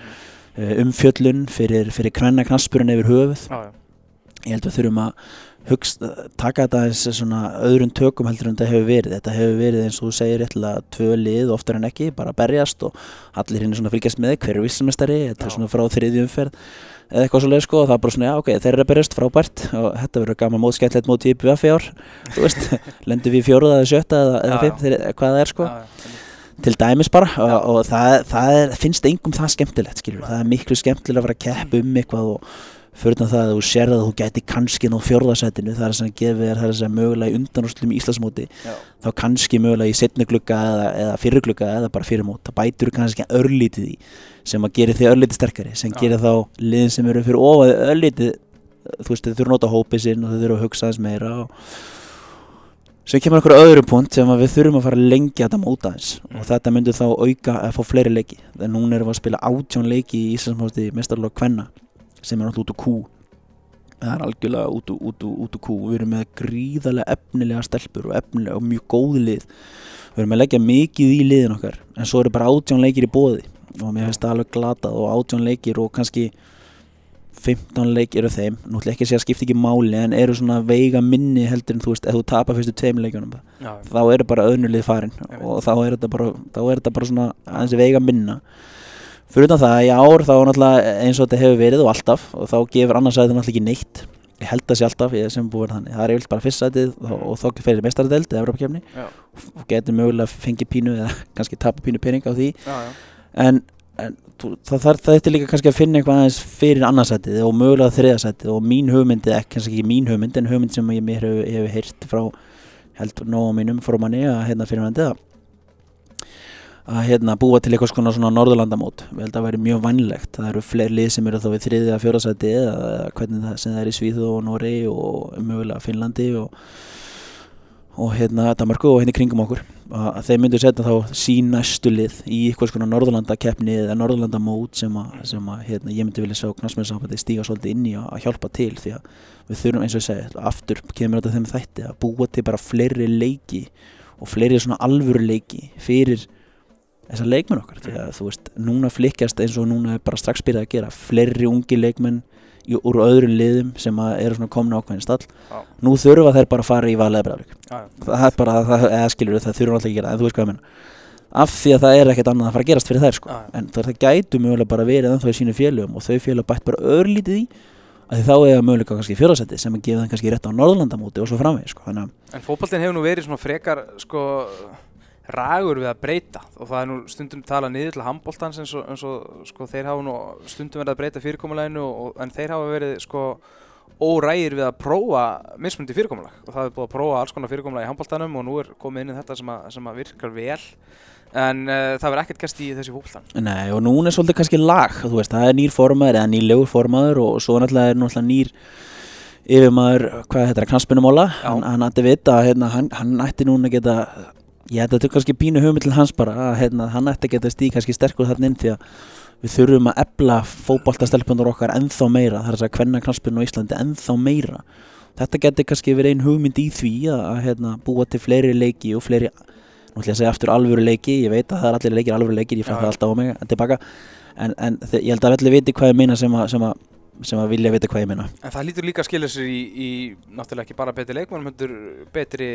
-hmm. umfjöllun, fyrir, fyrir kvenna knaspurinn yfir höfuð. Ah. Ég held að við þurfum að hugst, taka þetta eins svona öðrun tökum heldur en þetta hefur verið. Þetta hefur verið eins og þú segir réttilega tvö lið oftar en ekki, bara berjast og allir hinn er svona fylgjast með hverju vissamestari, þetta er svona frá þriðjum umferð eða eitthvað svolítið sko og það er bara svona já ok, þeir eru að berjast frábært og þetta verður gaman mót skemmtilegt mót í BVF í ár þú veist, lendur við fjóruða eða sjötta eða, eða fimm, hvað það er sko. Til dæmis bara og, og það, það er, finnst engum það skemmtilegt skiljur, það er miklu skemmtilega að vera að keppa um eitthvað og fyrir það að þú sér að þú gæti kannski ná fjórðarsætinu það er sem gefið er það er sem mögulega í undanúrslutum í Íslandsmóti Já. þá kannski mögulega í setni glugga eða, eða fyrir glugga eða bara fyrir mót það bætur kannski örlítið í sem að gera þig örlítið sterkari sem Já. gera þá liðin sem eru fyrir ofaði örlítið þú veist þau þurfa að nota hópið sinn og þau þurfa að hugsa aðeins meira og sem kemur okkur öðru punkt sem við þurfum að fara að lengja þetta móta eins mm. og þetta myndur þá auka að fá fleiri leiki þegar núna erum við að spila átjón leiki í Íslandsmóti mestarlokk Kvenna sem er náttúrulega út úr kú. Það er algjörlega út út út úr kú. Við erum með gríðarlega efnilega stelpur og efnilega og mjög góð lið. Við erum að leggja mikið í liðin okkar en svo eru bara átjón leikir í bóði og mér finnst það alveg glatað og átjón leikir og kannski 15 leik eru þeim, náttúrulega ekki að segja að skipta ekki máli en eru svona veiga minni heldur en þú veist, ef þú tapar fyrstu tveim leikjunum þá eru bara öðnulið farin og þá er þetta bara, bara svona aðeins veiga minna fyrir utan það, í ár þá náttúrulega eins og þetta hefur verið og alltaf og þá gefur annarsæðin náttúrulega ekki neitt. Ég held það sé alltaf, ég sem búið þannig það er yfirlega bara fyrstætið og, þá fyrir mestaradeld eða Evropakefni og getur mögulega að fengi pínu eða kannski tapa pínu pening á því. Já, já. en, en það þetta líka kannski að finna eitthvað aðeins fyrir annarsætið og mögulega þriðarsætið og mín hugmyndi, ekki kannski ekki mín hugmyndi en hugmynd sem ég mér hefur hef heyrt frá held nóg á mínum fórumanni að hérna fyrir hann að hérna, búa til eitthvað svona, norðurlandamót. Að það væri mjög vannlegt það eru fleiri lið sem eru þá við þriðið að fjórasæti eða hvernig það sem það er í Svíðu og Nóri og mögulega Finnlandi og, og hérna Danmarku og hérna kringum okkur. Að þeir myndu setja þá sín næstu lið í eitthvað svona norðurlandakeppni eða norðurlandamót sem að, sem að hérna, ég myndi vilja sjá knasmiðsambandi stíga svolítið inn í að, hjálpa til því að við þurfum eins og segi aftur kemur þetta þeim þætti að búa til bara fleiri leiki og fleiri svona alvöru leiki fyrir þessar leikmenn okkar því að þú veist, núna flikkjast eins og núna er bara strax byrjað að gera fleiri ungi leikmenn í, úr öðrum liðum sem að eru svona komna ákveðin stall Já. nú þurfa þeir bara að fara í Já, já. það er bara, það, eða skilur það þurfa alltaf ekki að gera, en þú veist hvað ég menna af því að það er ekkert annað að fara að gerast fyrir þær sko. Já. en það, það gætu mögulega bara verið ennþá í sínu félögum og þau félög bætt bara örlítið í að þá eiga mögulega kannski fjóðasetti sem að gefa þeim kannski rétt á Norðurlandamóti og svo framvegis sko. En fótboltinn hefur nú verið svona frekar sko ragur við að breyta. Og það er nú stundum talað niður til handbóltans eins og, eins og sko, þeir hafa nú stundum verið að breyta fyrirkomuleginu en þeir hafa verið sko órægir við að prófa mismundi fyrirkomulag. Og það er búið að prófa alls konar fyrirkomulag í handbóltanum og nú er komið inn í þetta sem að, sem að virkar vel. En uh, það verður ekkert gæst í þessi fótboltan Nei, og núna er svolítið kannski lag, veist, það er nýr formaður eða nýlegur formaður og svo náttúrulega er náttúrulega nýr yfirmaður, hvað heitir það, knaspinumóla, Já. hann, ætti vita hérna, hann, hann ætti núna geta, að þetta er kannski pínu hugmynd til hans bara, að hérna, hann ætti að geta stíð kannski sterkur þarna inn því að við þurfum að ebla fótboltastelpundur okkar ennþá meira, það er að hvenna knaspinu á Íslandi ennþá meira. Þetta geti kannski verið ein hugmynd í því að, að hérna, búa til fleiri leiki og fleiri nú ætlum ég að segja aftur alvöru leiki ég veit að það er allir leikir alvöru leikir ég fæ Já, það já. alltaf á mig en tilbaka en, en ég held að allir viti hvað ég meina sem að, sem að, sem að vilja vita hvað ég meina. En það lítur líka að skilja sér í, í náttúrulega ekki bara betri leikmennum, heldur betri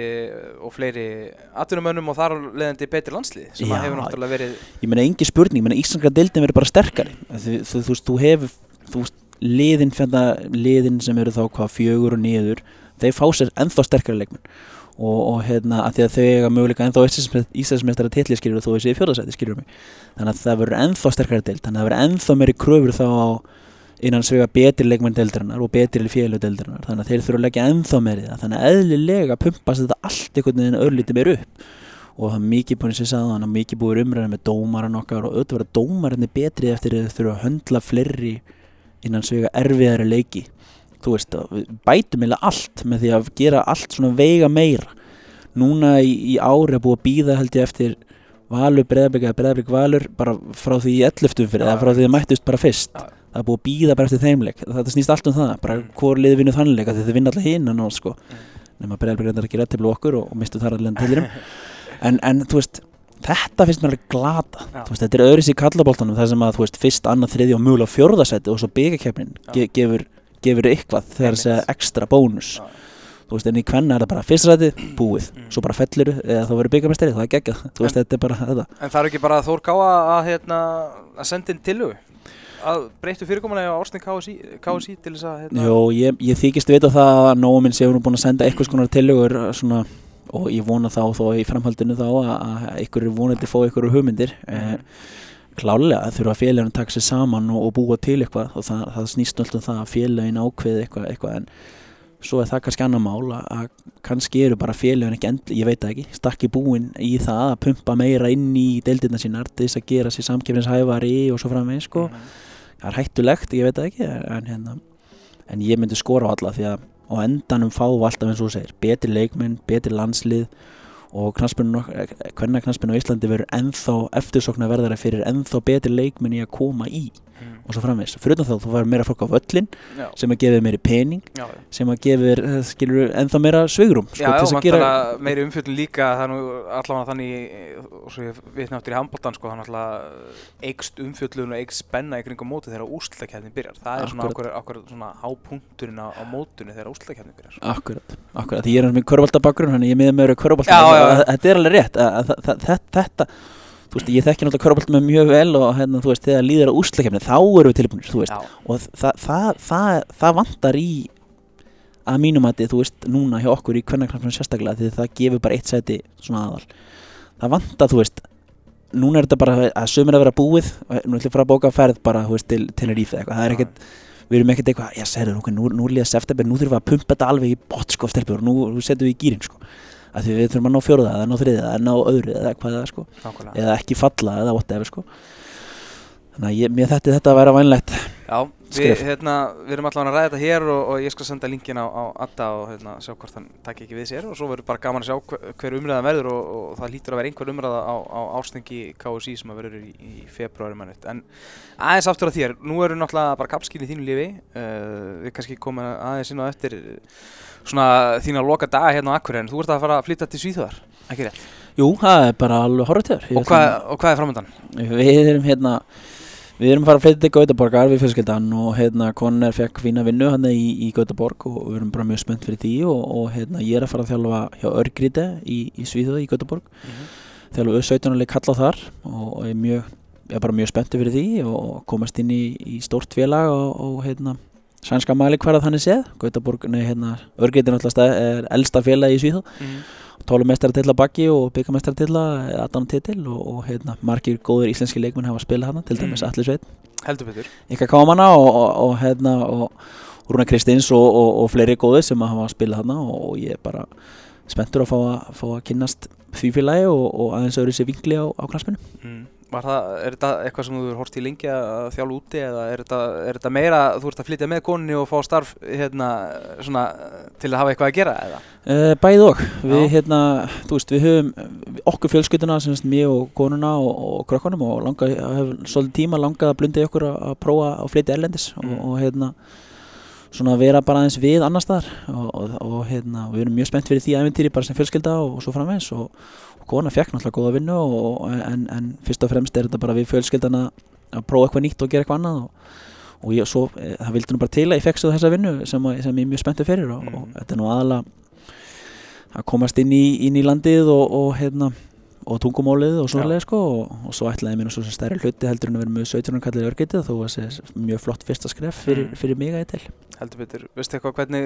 og fleiri atvinnumönnum og þar af leiðandi betri landslið sem Já. að hefur náttúrulega verið ég meina engi spurning, ég meina íslenska deildin verður bara sterkari. Þú, þú, þú, veist, þú hefur þú veist, liðin, fjönda, liðin sem eru þá hvað fjögur og niður þeir fá sér ennþá sterkari leikmenn. Og, og hérna að því að þau eiga möguleika ennþá Íslandsmeistara titli skilur þú þessi fjóðarsæti skilur mig. Þannig að það verður ennþá sterkari deild þannig að það verður ennþá meiri kröfur þá á innan svega betri leikmenn deildarinnar og betri félög deildarinnar. Þannig að þeir þurfa að leggja ennþá meiri það. Þannig að eðlilega pumpast þetta allt einhvern veginn örlítið meir upp. Og það er mikið búin sem ég sagði þannig að mikið búin umræðin með dómaran okkar og auðvitað verða dómarinni betri eftir að þau þurfa að höndla fleiri innan svega erfiðari leiki. Þú veist, bætum eða allt með því að gera allt svona veiga meira. Núna í, í ári að býða held ég eftir Valur, Breðablik eða Breðablik Valur bara frá því í 11. fyrir Já, eða frá því þið mættust bara fyrst. Já. Það er búið að býða bara eftir þeimleik þetta snýst allt um það, bara Mm. hvor liði vinnu þannleik því þið vinna alltaf hinn að ná sko. Mm. nema Breðablik reyndar ekki rétt til okkur og, og mistu þar allir tilurum en, en þú veist þetta finnst mér alveg glata. Veist, þetta er öðris í kallaboltanum þar sem að veist, fyrst, annað, þriði og mögulega fjórðasæti og svo byggakefnin ge gefur, gefur eitthvað þegar Einmitt. þessi ekstra bónus. Já. þú veist, en í kvenna er það bara fyrsta sæti, búið. Mm. svo bara fellur, eða þá verður byggamestari, það er geggjað. Er þetta. En það er ekki bara Þór Káa að, hérna, að senda inn tilugu að breyttu fyrirkomulega á Ástin KSI, KSI til þess að hérna, Jó, ég, ég þykist vita það að nógu minn sé hún búin að senda eitthvað skonar tillögur svona, og ég vona þá þó í framhaldinu þá að, að ykkur er vonandi fá ykkur hugmyndir Mhm. eh, klálega þurfa félagin að taka sér saman og, og búa til eitthvað og það, það snýst alltaf það að félagin ákveði eitthvað, eitthvað en svo er það kannski annar mál að, að kannski eru bara félagin ekki endli, ég veit það ekki, stakki búin í það að pumpa meira inn í deildina sínar til þess að gera sér samkefnishæfari og svo framvegis sko Mhm. það er hættulegt, ég veit það ekki en, hérna, en ég myndi skora á alla því að á endanum við alltaf eins og segir betri leikmenn, betri landslið og hvernig knaspinu á Íslandi verður ennþá eftirsokna verðara fyrir ennþá betri leikmenn í að koma í. Og svo framvegis, fyrir þá þú verður meira fólk á völlin Já, sem að gefur meiri pening já, sem að gefur, eh, ennþá meira svigrum sko, já, já og gera meiri umfjöldun líka er allavega þannig og svo ég vitna áttur í handbóltan sko, eikst umfjöldun og eikst spenna í kringum móti þegar úrslutakefnin byrjar. Það er svona okkur svona hápunkturinn á, á mótunni þegar úrslutakefnin byrjar. Akkurat, akkurat, því ég er með körfbalta bakgrunn þannig ég með Já, já, já. þetta er alveg rétt að, að, að, þetta þú veist, ég þekki náttúrulega körfbalta með mjög vel og hérna, þú veist, þegar líður á úrslakefni þá erum við tilbúinir, þú veist, Já, og það, það, það, það vantar í að mínum að þú veist, núna hjá okkur í kvennarknappnum sérstaklega því það gefur bara eitt sæti svona aðal. Það vantar, þú veist núna er þetta bara að sömur að vera búið og nú ætlum ég að bóka ferð bara, þú veist, til, til Rífi eitthvað, það er ekkert við erum ekkert eitthvað, já, ok, nú, nú er líða september, nú þurfum við að pumpa þetta alveg í bot, sko, og nú, að því við þurfum að ná fjóruða, eða ná þriðið, eða ná öðru, eða hvað það er, sko eða ekki falla, eða whatever, sko þannig að ég, mér þetta þetta að vera vænlegt Já, við, hérna, við erum allavega að ræða þetta hér og, og ég skal senda linkin á, á Adda og hérna, sjá hvort hann takk ekki við sér og svo verður bara gaman að sjá hver, hver umræða verður og, og það lítur að vera einhver umræða á, á ástingi KSI sem að verður í, í februari mannut en aðeins aftur að þér, nú eru náttúrulega bara kapskinn í þínu lifi uh, við kannski komum aðeins inn á eftir svona þína loka daga hérna á Akkurinn, þú ert að fara að flytta til Svíþjóðar, ekki rétt? Jú, það er bara alveg horrið til Og hvað, og hvað er framöndan? Við erum hérna Við erum að fara að flytja til Gautaborgar við fjölskyldan og hérna konar fekk fína vinnu hann í, í Gautaborg og við erum bara mjög spennt fyrir því og, og hérna ég er að fara að þjálfa hjá Örgríti í, í Svíþjóði í Gautaborg mm -hmm. þjálfa auðvitað kalla þar og ég er, mjög, ég er bara mjög spennt fyrir því og komast inn í, í stórt félag og, og hérna sænska mæli hverða þannig séð. Gautaborg, nei hérna Örgríti er náttúrulega elsta félag í Svíþjóð. Mm -hmm tólumestartilla baki og byggamestartilla aðdána titil og, og hérna, margir góður íslenski leikmenn hafa spilað hana til dæmis mm. Alli Sveit heldur betur ykkar kámanna og, og, og hérna og Rúna Kristins og fleiri góðir sem hafa spilað hana og ég er bara spenntur að fá að, fá að kynast því félagi og aðeins öðru sér vingli á, á knaspinu mm. Það, er þetta eitthvað sem þú hefur hórst í lengi að þjála úti eða er þetta, er þetta meira þú ert að flytja með koninni og fá starf hérna, svona, til að hafa eitthvað að gera eða? Uh, bæðið og við, hérna, veist, við höfum okkur fjölskytuna, mér og konuna og, og krökkunum og langa, hefur svolítið tíma langað að blunda í okkur að, að prófa að flytja erlendis mm. og, og hérna svona vera bara aðeins við annar staðar og, og, og hérna, við erum mjög spennt fyrir því æfintýri bara sem fjölskylda og, og svo framvegs og kona fekk náttúrulega góða vinnu en, en fyrst og fremst er þetta bara við fjölskyldana að prófa eitthvað nýtt og gera eitthvað annað og ég, svo, e, það vildi nú bara til að ég fekk svo þessa vinnu sem, sem ég er mjög spenntu fyrir og mm. þetta er nú aðalega að komast inn í, inn í landið og hérna og tungumálið og svolega sko og, og svo ætlaði mér svo sem stærri hluti heldur en að vera með 17. kallir örgitið þó að það er mjög flott fyrsta skref fyrir, mm. fyrir mig að ég til Heldur betur, veistu eitthvað hvernig,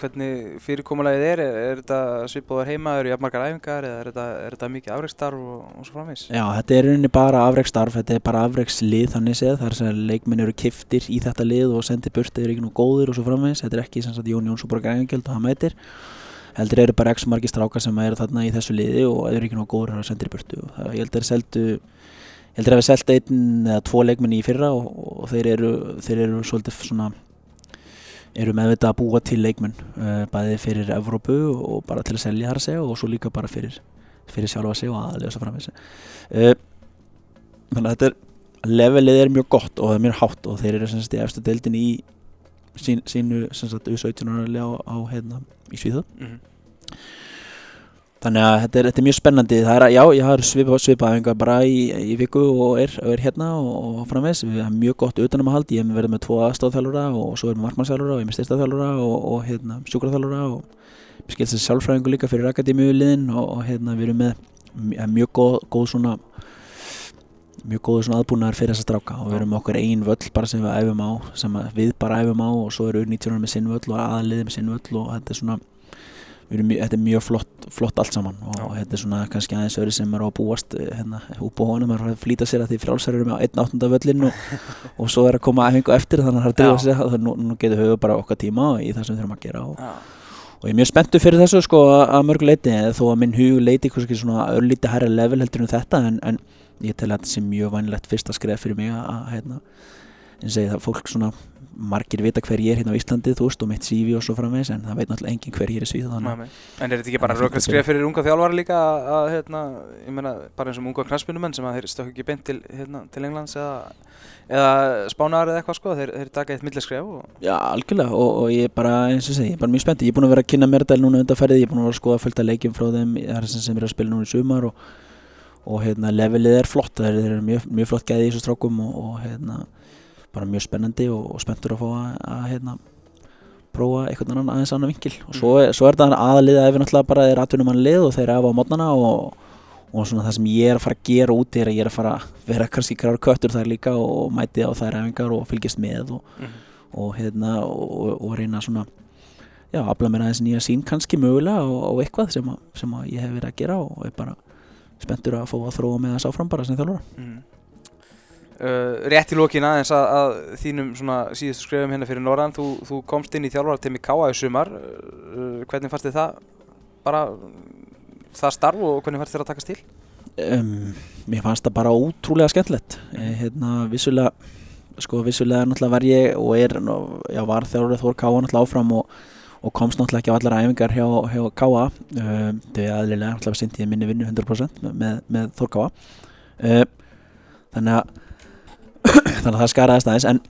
hvernig fyrirkomulegið er? Er, þetta svipaður heima, eru jafnmargar æfingar eða er þetta, er þetta mikið afreikstarf og, og svo framvegs? Já, þetta er rauninni bara afreikstarf, þetta er bara afreikslið þannig séð, þar sem leikminn eru kiftir í þetta lið og sendir burt eða eru ekki nú góðir og svo framvegs, þetta er ekki sem sagt Jón Jónsson bara gæðingjöld og hann mætir. Heldur eru bara x margi strákar sem eru þarna í þessu liði og eru ekki góður að senda í burtu. Og það, ég held að það ég held að er seldu einn eða tvo leikminni í fyrra og, og þeir eru þeir eru svolítið svona eru meðvitað að búa til leikminn uh, bæði fyrir Evrópu og bara til að selja þar að segja og svo líka bara fyrir fyrir sjálfa sig og aðalega svo framvegis uh, þannig að þetta er levelið er mjög gott og það er mjög hátt og þeir eru semst í eftir deildin í sín, sínu U17 á, á hérna í Svíþjóð mm -hmm. Þannig að þetta er, þetta er mjög spennandi. Er já, ég har svipað svipa bara í, í viku og er, er hérna og, og framvegs, við hefum mjög gott utanum að halda, ég hef verið með tvo aðstáðþjálfura og svo er með markmannsþjálfura og ég er með styrstaþjálfura og, og hérna, sjúkraþjálfura og skilst þessi sjálfræðingu líka fyrir akademíuliðin og, og hérna við erum með mjög góð, góð svona mjög góður svona aðbúnaðar fyrir þessa stráka og við erum okkur einn völl bara sem við æfum á sem við bara æfum á og svo eru 19 með sinn völl og aðliðið með sinn völl og þetta er svona mjög, þetta er mjög flott, flott allt saman og Já. þetta er svona kannski aðeins öðru sem er á að búast eh, hérna upp á honum er að flýta sér að því frálsar eru með 1.8. völlin og, og svo er að koma æfingu eftir þannig að það er að drifa sér þannig að nú, nú getur höfu bara okkar tíma í það sem við þurfum að gera og, og ég er mjög spenntu fyrir þessu sko að mörg leiti þó að minn hug leiti svona örlíti hærra level heldur en þetta en, en ég tel að þetta sé mjög vanilegt fyrsta skref fyrir mig að hérna, en segi það fólk svona margir vita hver ég er hérna á Íslandi þú veist og mitt CV og svo framvegs en það veit náttúrulega enginn hver ég er í Svíð En er þetta ekki bara rökkvæmt skref fyrir unga þjálfari líka að hérna, ég meina bara eins og unga knarspunumenn sem að þeir stökk ekki beint til, hérna, til Englands eða, eða Spánar eða eitthvað sko, þeir, þeir taka eitt milliskref og... Já, algjörlega og, og ég er bara eins og segi, ég er bara mjög spennt. Ég er búin að vera að kynna mér þetta núna undanferðið, ég er búin að vera að skoða fullt að leikjum frá þeim, sem er að spila núna í sumar og og hérna levelið er flott. Það er, er mjög, mjög flott gæði í þessu strákum og, og hérna bara mjög spennandi og, og spenntur að fá að, að hérna prófa einhvern annan aðeins annan vingil og svo, mm. svo er þetta aðliða ef við náttúrulega bara er atvinnum hann lið og þeir eru af á mótnana og, og svona það sem ég er að fara að gera úti er að ég er að fara að vera kannski gráður köttur þar líka og mæti á þær efingar og fylgjast með mm. og hérna og reyna svona já, afla mér aðeins nýja sín kannski mögulega og eitthvað sem, að, sem að ég hef verið að gera og er bara spenntur að fá að þróa með þess áfram bara sem þjálfur mm. Uh, Rétt í lókin aðeins að, að þínum síðustu skrefum hérna fyrir Norðan þú, þú komst inn í þjálfartemi Káa í sumar uh, hvernig fannst þið það bara það starf og hvernig fannst þið að takast til? Um, mér fannst það bara ótrúlega skemmtilegt eh, hérna vissulega sko vissulega náttúrulega var ég og er, já var þjálfur Þór Káa náttúrulega áfram og og komst náttúrulega ekki á allar æfingar hjá, hjá K.A. Uh, þau aðlilega náttúrulega sýndi ég minni vinnu 100% með, með Þór K.A. Uh, þannig að þannig að það skaraðist aðeins en,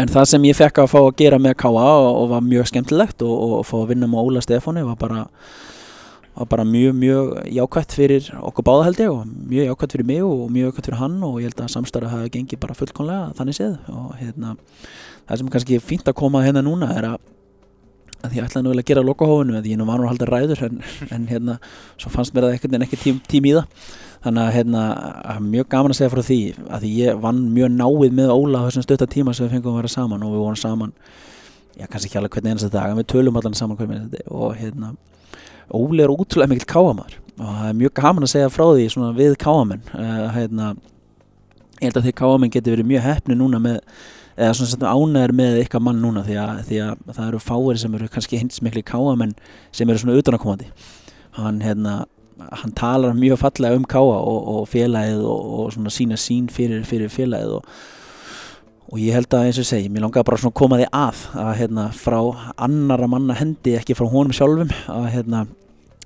en það sem ég fekk að fá að gera með K.A. og, og var mjög skemmtilegt og, og, fá að vinna með Óla Stefáni var bara var bara mjög, mjög jákvæmt fyrir okkur báða held ég og mjög jákvæmt fyrir mig og mjög jákvæmt fyrir hann og ég held að samstarf hafi gengið bara fullkonlega þannig séð og hérna það sem kannski er fínt að koma hérna núna er að, að ég ætlaði nú vel að gera lokahófinu en ég nú var nú að halda ræður en, en hérna svo fannst mér það ekkert en ekki tím, tím í það þannig að hérna mjög gaman að segja frá því að ég vann mjög náið með Óla þessum stötta tíma sem við fengum að vera saman og við vorum saman já kannski ekki alveg hvernig einasta dag en við tölum allan saman hvernig einasta dag og hérna Óli er útrúlega mikil káamar og það er mjög gaman að segja frá því svona við káamenn uh, hérna, ég held að því káamenn getur verið mjög hefni núna með eða svona sem ánæður með ykkar mann núna því að, því að það eru fáir sem eru kannski hinsmikli káamenn sem eru svona utanakomandi hann, hérna, hann talar mjög fallega um káa og, og félagið og, og svona sína sín fyrir, fyrir félagið og og ég held að eins og segi, mér langar bara svona að koma því að að hérna frá annara manna hendi ekki frá honum sjálfum að hérna,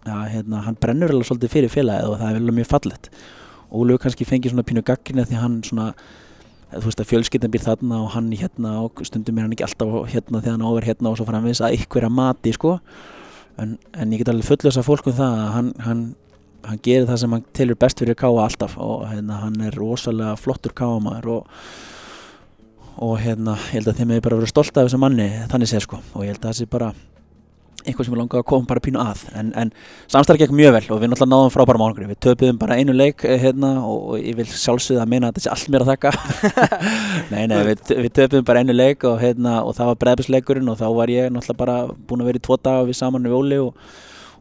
að hérna hann brennur alveg svolítið fyrir félagið og það er vel mjög fallet Ólu kannski fengið svona pínu gaggrinni því hann svona þú veist að fjölskyldin býr þarna og hann hérna og stundum er hann ekki alltaf hérna þegar hann áver hérna og svo framvis að ykkur að mati sko. En, en ég get alveg fullast að fólkum það að hann, hann, hann gerir það sem hann telur best fyrir káa alltaf og hérna hann er rosalega flottur káamæður og og hérna, ég held að þeim hefur bara verið stolt af þessu manni, þannig séð sko. Og ég held að það sé bara eitthvað sem er langað að koma bara pínu að. En, en samstarf gekk mjög vel og við náttúrulega náðum frábæra málungur við töpuðum bara einu leik hérna og ég vil sjálfsögða að meina að þetta sé allt mér að þakka. Nei, nei, við, við töpuðum bara einu leik og hérna og það var bregðbísleikurinn og þá var ég náttúrulega bara búin að vera í tvo daga við saman við Óli og,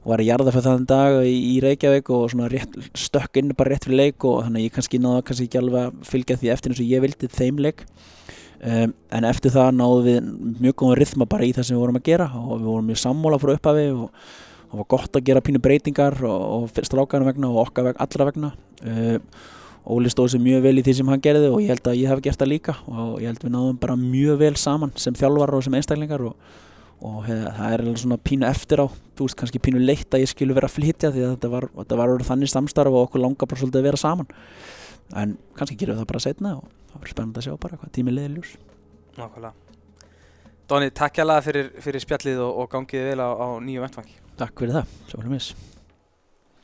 og var að jarða fyrir þann dag í, Reykjavík og svona rétt, stökk inn bara rétt fyrir leik og þannig að ég kannski náða kannski ekki alveg að fylgja því eftir eins og ég vildi þeim leik. Um, en eftir það náðum við mjög góðan rithma bara í það sem við vorum að gera og við vorum mjög sammóla frá upphafi og það var gott að gera pínu breytingar og, og strákarna vegna og okkar vegna, allra vegna. Um, Óli stóð sér mjög vel í því sem hann gerði og ég held að ég hef gert það líka og ég held við náðum bara mjög vel saman sem þjálfar og sem einstaklingar og, og hef, það er svona pínu eftir á. Þú veist kannski pínu leitt að ég skilu vera að flytja því að þetta var, þetta var þannig samstarf og okkur langar bara svolítið að vera saman. En kannski gerum við það bara setna og það verður spennand að sjá bara hvað tími leiði ljús Nákvæmlega. Dóni, takk hjá það fyrir, fyrir spjallið og, og gangiði vel á, á nýju vettvangi. Takk fyrir það, svo verður mis